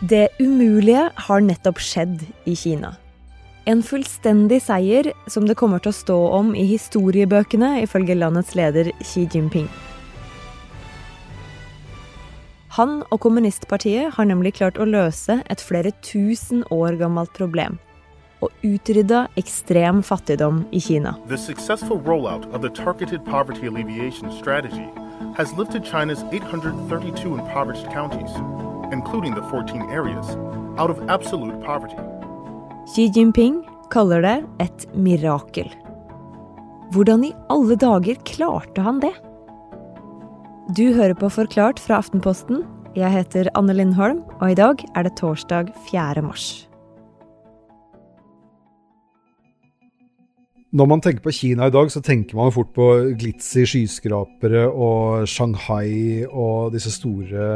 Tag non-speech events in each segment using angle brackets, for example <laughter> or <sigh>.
Det umulige har nettopp skjedd i Kina. En fullstendig seier som det kommer til å stå om i historiebøkene, ifølge landets leder Xi Jinping. Han og kommunistpartiet har nemlig klart å løse et flere tusen år gammelt problem. Og utrydda ekstrem fattigdom i Kina. The successful rollout of the targeted poverty alleviation strategy has lifted China's 832 impoverished counties, including the 14 areas, out of absolute poverty. Xi Jinping kaller det et mirakel. Hvordan i alle dager klarte han det? Du hører på Forklart fra Aftenposten. Jeg heter Anne Lindholm, og i dag er det torsdag 4. mars. Når man tenker på Kina i dag, så tenker man fort på glitzy skyskrapere og Shanghai og disse store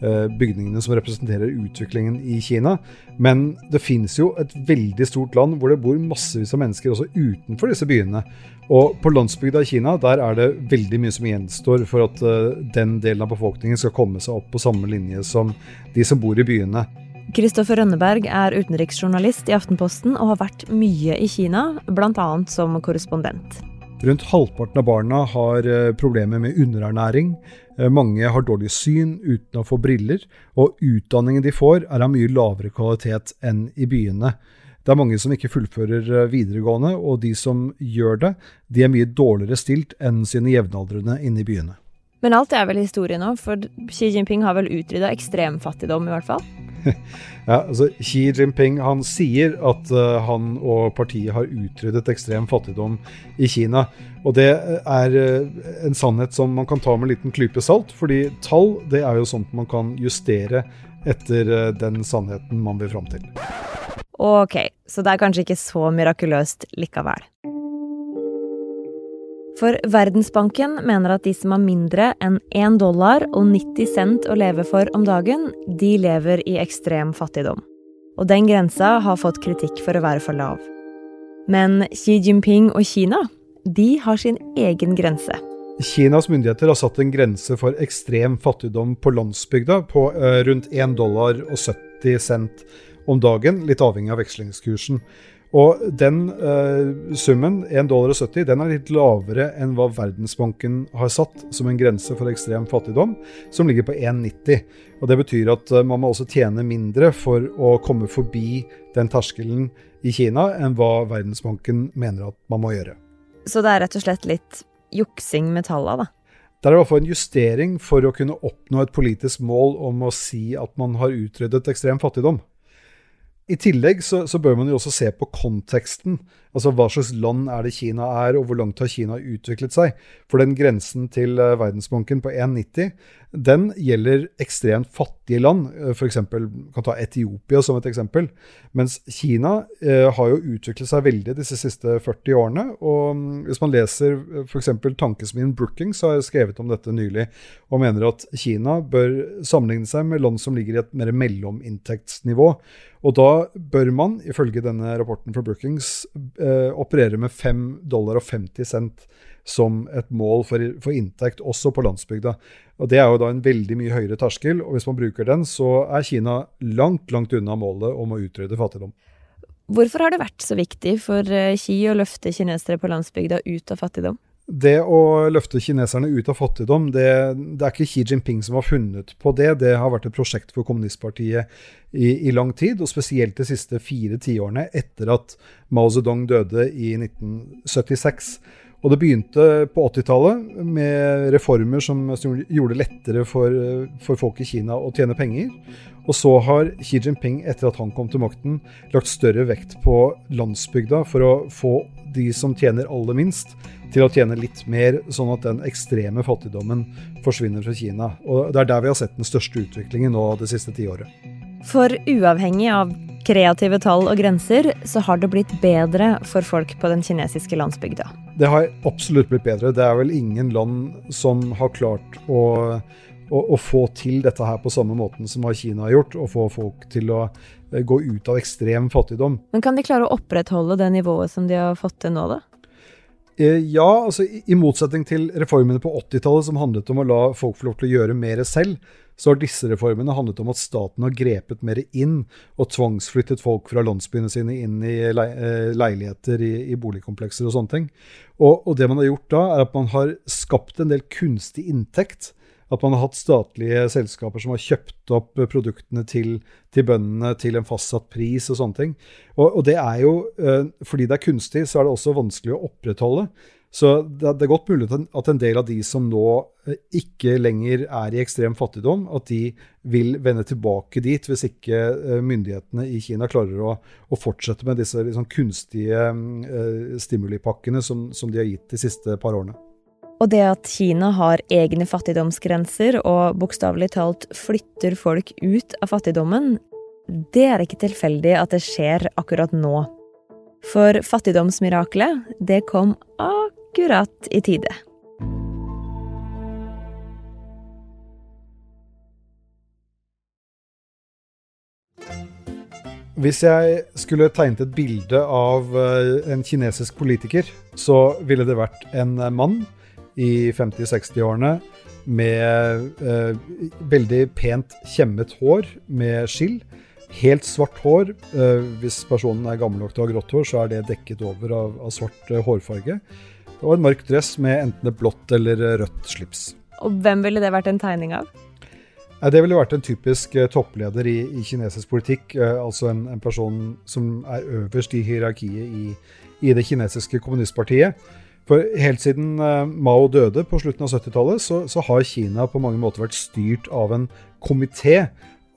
eh, bygningene som representerer utviklingen i Kina. Men det fins jo et veldig stort land hvor det bor massevis av mennesker også utenfor disse byene. Og på landsbygda i Kina der er det veldig mye som gjenstår for at eh, den delen av befolkningen skal komme seg opp på samme linje som de som bor i byene. Kristoffer Rønneberg er utenriksjournalist i Aftenposten og har vært mye i Kina, bl.a. som korrespondent. Rundt halvparten av barna har eh, problemer med underernæring. Eh, mange har dårlig syn uten å få briller, og utdanningen de får er av mye lavere kvalitet enn i byene. Det er mange som ikke fullfører eh, videregående, og de som gjør det, de er mye dårligere stilt enn sine jevnaldrende inne i byene. Men alt er vel historie nå, for Xi Jinping har vel utrydda ekstremfattigdom, i hvert fall? <laughs> ja, altså Xi Jinping han sier at uh, han og partiet har utryddet ekstrem fattigdom i Kina. Og det er uh, en sannhet som man kan ta med en liten klype salt, fordi tall det er jo sånt man kan justere etter uh, den sannheten man vil fram til. Ok, så det er kanskje ikke så mirakuløst likevel. For Verdensbanken mener at de som har mindre enn 1 dollar og 90 cent å leve for om dagen, de lever i ekstrem fattigdom. Og den grensa har fått kritikk for å være for lav. Men Xi Jinping og Kina, de har sin egen grense. Kinas myndigheter har satt en grense for ekstrem fattigdom på landsbygda på uh, rundt 1 dollar og 70 cent om dagen, litt avhengig av vekslingskursen. Og den uh, summen, 1,70 dollar, den er litt lavere enn hva Verdensbanken har satt som en grense for ekstrem fattigdom, som ligger på 1,90. Og Det betyr at uh, man må også tjene mindre for å komme forbi den terskelen i Kina enn hva Verdensbanken mener at man må gjøre. Så det er rett og slett litt juksing med tallene, da? Det er i hvert fall en justering for å kunne oppnå et politisk mål om å si at man har utryddet ekstrem fattigdom. I tillegg så, så, bør man jo også se på konteksten. Altså hva slags land er det Kina er, og hvor langt har Kina utviklet seg? For den grensen til uh, Verdensbanken på 1,90, den gjelder ekstremt fattige land. eksempel F.eks. kan ta Etiopia som et eksempel. Mens Kina eh, har jo utviklet seg veldig disse siste 40 årene. Og um, hvis man leser uh, f.eks. tankesmien Brookings har skrevet om dette nylig, og mener at Kina bør sammenligne seg med land som ligger i et mer mellominntektsnivå. Og da bør man, ifølge denne rapporten fra Brookings, eh, operere med 5 dollar og 50 cent som et mål for, for, inntekt, også på landsbygda. Og Det er jo da en veldig mye høyere terskel, og hvis man bruker den, så er Kina langt, langt unna målet om å utrydde fattigdom. Hvorfor har det vært så viktig for Xi eh, å løfte kinesere på landsbygda ut av fattigdom? Det å løfte kineserne ut av fattigdom, det, det, er ikke Xi Jinping som har funnet på det. Det har vært et prosjekt for kommunistpartiet i, i lang tid, og spesielt de siste fire tiårene etter at Mao Zedong døde i 1976. Og det begynte på 80-tallet med reformer som, gjorde det lettere for, for folk i Kina å tjene penger. Og så har Xi Jinping, etter at han kom til makten, lagt større vekt på landsbygda for å få de som tjener aller minst, til å tjene litt mer, sånn at den ekstreme fattigdommen forsvinner fra Kina. Og Det er der vi har sett den største utviklingen nå det siste tiåret. For uavhengig av kreative tall og grenser, så har det blitt bedre for folk på den kinesiske landsbygda. Det har absolutt blitt bedre. Det er vel ingen land som har klart å, å, å få til dette her på samme måten som Kina har gjort. Å få folk til å eh, gå ut av ekstrem fattigdom. Men kan de klare å opprettholde det nivået som de har fått til nå, da? Eh, ja, altså i motsetning til reformene på 80-tallet som handlet om å la folk få lov til å gjøre mer selv, så har disse reformene handlet om at staten har grepet mer inn og tvangsflyttet folk fra landsbyene sine inn i eh, leiligheter i, i boligkomplekser og sånne ting. Og, og, det man har gjort da, er at man har skapt en del kunstig inntekt at man har hatt statlige selskaper som har kjøpt opp produktene til, til bøndene til en fastsatt pris og sånne ting. Og, og det er jo, eh, fordi det er kunstig, så er det også vanskelig å opprettholde. Så det, er godt mulig at en del av de som nå eh, ikke lenger er i ekstrem fattigdom, at de vil vende tilbake dit hvis ikke eh, myndighetene i Kina klarer å, å fortsette med disse liksom kunstige uh, stimulipakkene som, som de har gitt de siste par årene. Og det at Kina har egne fattigdomsgrenser og bokstavelig talt flytter folk ut av fattigdommen, det er ikke tilfeldig at det skjer akkurat nå. For fattigdomsmiraklet, det kom akkurat i tide. Hvis jeg skulle tegnet et bilde av eh, en kinesisk politiker, så ville det vært en mann i 50-60-årene med eh, veldig pent kjemmet hår med skill. Helt svart hår. Eh, hvis personen er gammel nok til å ha grått hår, så er det dekket over av, av svart eh, hårfarge. Og en mørk dress med enten et blått eller rødt slips. Og hvem ville det vært en tegning av? Det ville vært en typisk uh, toppleder i, i, kinesisk politikk. Uh, altså en, en, person som er øverst i hierarkiet i, i det kinesiske kommunistpartiet. For helt siden Mao døde på slutten av 70-tallet, så, så, har Kina på mange måter vært styrt av en komité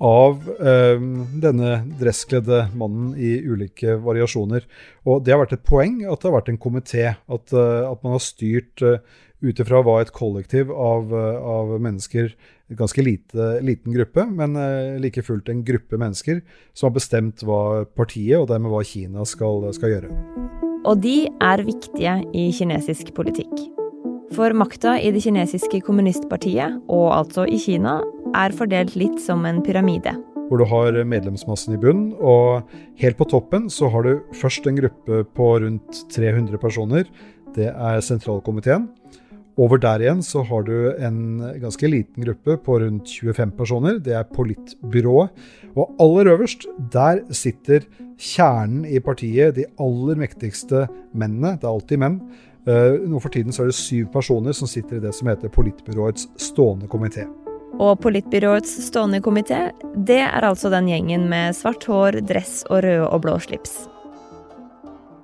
av eh, denne dresskledde mannen i ulike variasjoner. Og det har vært et poeng at det har vært en komité. At, uh, at, man har styrt uh, ut ifra hva et kollektiv av, av mennesker ganske lite, liten gruppe, men like fullt en gruppe mennesker som har bestemt hva partiet, og dermed hva Kina skal, skal gjøre. Og de er viktige i kinesisk politikk. For makta i det kinesiske kommunistpartiet, og altså i Kina, er fordelt litt som en pyramide. Hvor du har medlemsmassen i bunn, og helt på toppen så har du først en gruppe på rundt 300 personer. Det er sentralkomiteen. Over der igjen så har du en ganske liten gruppe på rundt 25 personer. Det er politbyrået. Og aller øverst, der sitter kjernen i partiet, de aller mektigste mennene. Det er alltid menn. Uh, nå for tiden så er det syv personer som sitter i det som heter politbyråets stående komité. Og politbyråets stående komité, det er altså den gjengen med svart hår, dress og røde og blå slips.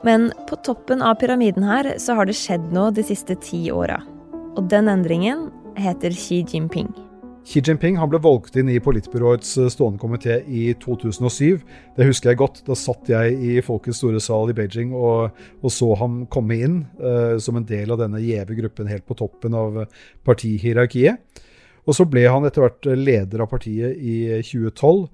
Men på toppen av pyramiden her så har det skjedd noe de siste ti åra. Og den endringen heter Xi Jinping. Xi Jinping ble valgt inn i politbyråets eh, stående komité i 2007. Det husker jeg godt. Da satt jeg i Folkets store sal i Beijing og, og så ham komme inn uh, som en del av denne gjeve gruppen helt på toppen av partihierarkiet. Og så ble han etter hvert leder av partiet i 2012.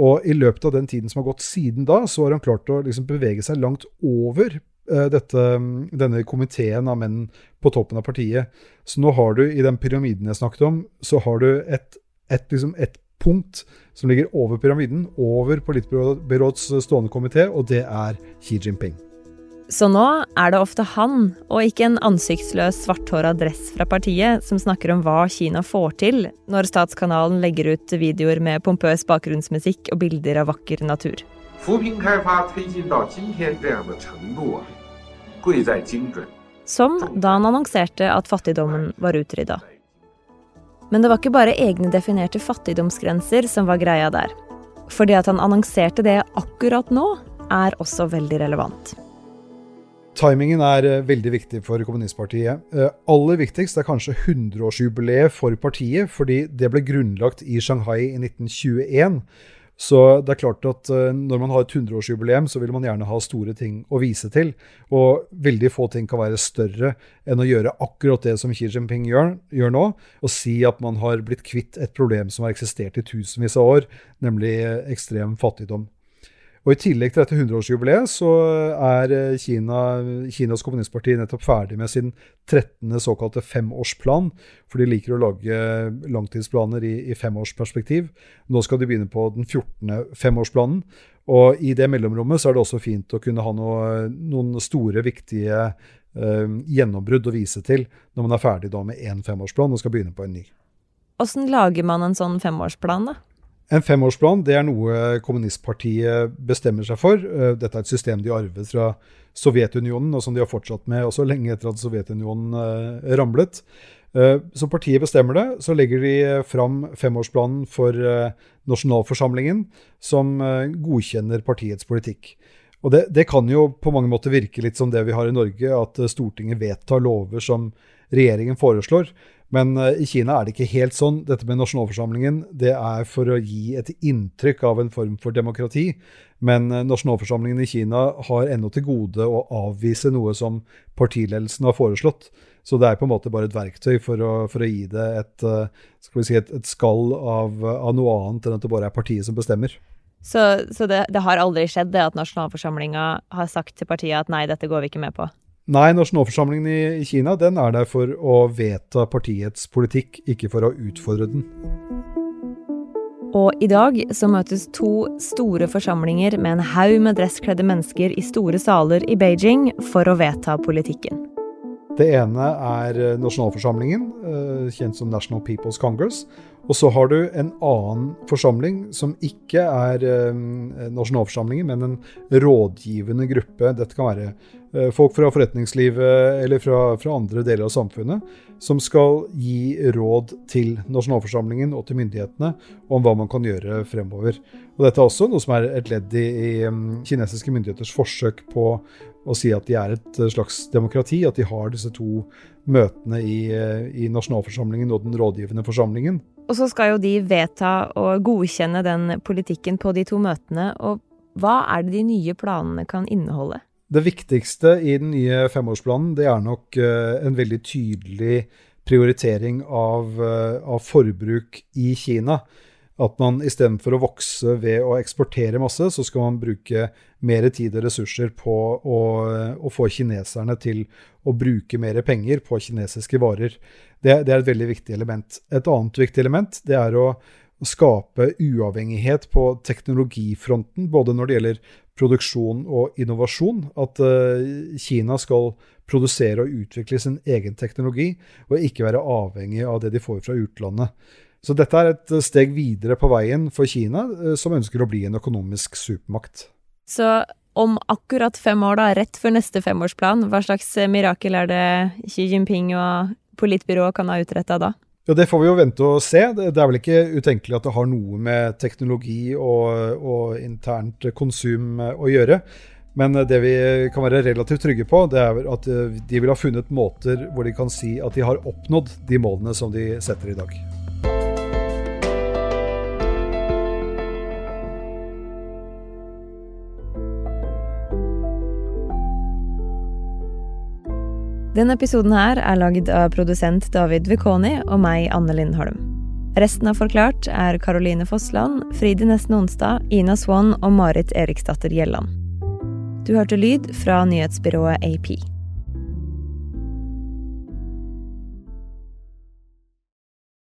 Og i løpet av den tiden som har gått siden da, så har han klart å liksom bevege seg langt over uh, dette, denne komiteen av menn på toppen av partiet. Så nå har du, i den pyramiden jeg snakket om, så har du et, et, liksom et punkt som ligger over pyramiden, over politbyråets stående komité, og det er Xi Jinping. Så nå er det ofte han, og ikke en ansiktsløs svarthåra dress fra partiet, som snakker om hva Kina får til når statskanalen legger ut videoer med pompøs bakgrunnsmusikk og bilder av vakker natur. Som da han annonserte at fattigdommen var utrydda. Men det var ikke bare egne definerte fattigdomsgrenser som var greia der. For det at han annonserte det akkurat nå, er også veldig relevant. Timingen er eh, veldig viktig for kommunistpartiet. Eh, aller viktigst er kanskje 100-årsjubileet for partiet, fordi det ble grunnlagt i Shanghai i 1921. Så det er klart at uh, når man har et 100-årsjubileum, så vil man gjerne ha store ting å vise til. Og veldig få ting kan være større enn å gjøre akkurat det som Xi Jinping gjør, gjør nå. og si at man har blitt kvitt et problem som har eksistert i tusenvis av år, nemlig ekstrem fattigdom. Og I tillegg til dette 100-årsjubileet så er eh, Kina, Kinas kommunistparti nettopp ferdig med sin 13. såkalte femårsplan. For de liker å lage langtidsplaner i, i femårsperspektiv. Nå skal de begynne på den 14. femårsplanen. Og i det mellomrommet så er det også fint å kunne ha noe, noen store, viktige gjennombrudd å vise til når man er ferdig da med én femårsplan og skal begynne på en ny. Åssen lager man en sånn femårsplan, da? En femårsplan det er noe kommunistpartiet bestemmer seg for. Dette er et system de arvet fra Sovjetunionen, og som de har fortsatt med også lenge etter at Sovjetunionen ramlet. Eh, så partiet bestemmer det. Så legger de eh, fram femårsplanen for eh, nasjonalforsamlingen, som godkjenner partiets politikk. Og det, det, kan jo på mange måter virke litt som det vi har i Norge, at Stortinget vedtar lover som regjeringen foreslår. Men i Kina er det ikke helt sånn. Dette med nasjonalforsamlingen det er for å gi et inntrykk av en form for demokrati. Men nasjonalforsamlingen i Kina har ennå til gode å avvise noe som partiledelsen har foreslått. Så det er på en måte bare et verktøy for å, for å gi det et, eh, si et, et skall av, av, noe annet enn at det bare er partiet som bestemmer. Så, så det, det, har aldri skjedd det at nasjonalforsamlinga har sagt til partiet at nei, dette går vi ikke med på? Nei, nasjonalforsamlingen i, i Kina den er der for å vedta partiets politikk, ikke for å utfordre den. Og i dag så møtes to store forsamlinger med en haug med dresskledde mennesker i store saler i Beijing for å vedta politikken. Det ene er eh, nasjonalforsamlingen, eh, kjent som National People's Congress. Og så har du en annen forsamling som ikke er eh, nasjonalforsamlingen, men en rådgivende gruppe. Dette kan være folk fra forretningslivet eller fra, fra, andre deler av samfunnet, som skal gi råd til nasjonalforsamlingen og til myndighetene om hva man kan gjøre fremover. Og Dette er også noe som er et ledd i, i kinesiske myndigheters forsøk på å si at de er et eh, slags demokrati, at de har disse to møtene i, eh, i nasjonalforsamlingen og den rådgivende forsamlingen. Og så skal jo de vedta og godkjenne den politikken på de to møtene. Og hva er det de nye planene kan inneholde? Det viktigste i den nye femårsplanen det er nok eh, en veldig tydelig prioritering av, av forbruk i Kina. At man istedenfor å vokse ved å eksportere masse, så skal man bruke mer tid og ressurser på å, å få kineserne til å bruke mer penger på kinesiske varer. Det, det, er et veldig viktig element. Et annet viktig element det er å skape uavhengighet på teknologifronten, både når det gjelder produksjon og innovasjon. At uh, Kina skal produsere og utvikle sin egen teknologi, og ikke være avhengig av det de får fra utlandet. Så dette er et steg videre på veien for Kina, eh, som ønsker å bli en økonomisk supermakt. Så om akkurat fem år, da, rett før neste femårsplan, hva slags eh, mirakel er det Xi Jinping og politbyrået kan ha utretta da? Ja, Det får vi jo vente og se. Det er vel ikke utenkelig at det har noe med teknologi og, og internt konsum å gjøre. Men det vi kan være relativt trygge på, det er at de vil ha funnet måter hvor de kan si at de har oppnådd de målene som de setter i dag. Denne episoden her er lagd av produsent David Vekoni og meg, Anne Lindholm. Resten av Forklart er Caroline Fossland, Fridi Nesten Onsdag, Ina Swann og Marit Eriksdatter Gjelland. Du hørte lyd fra nyhetsbyrået AP.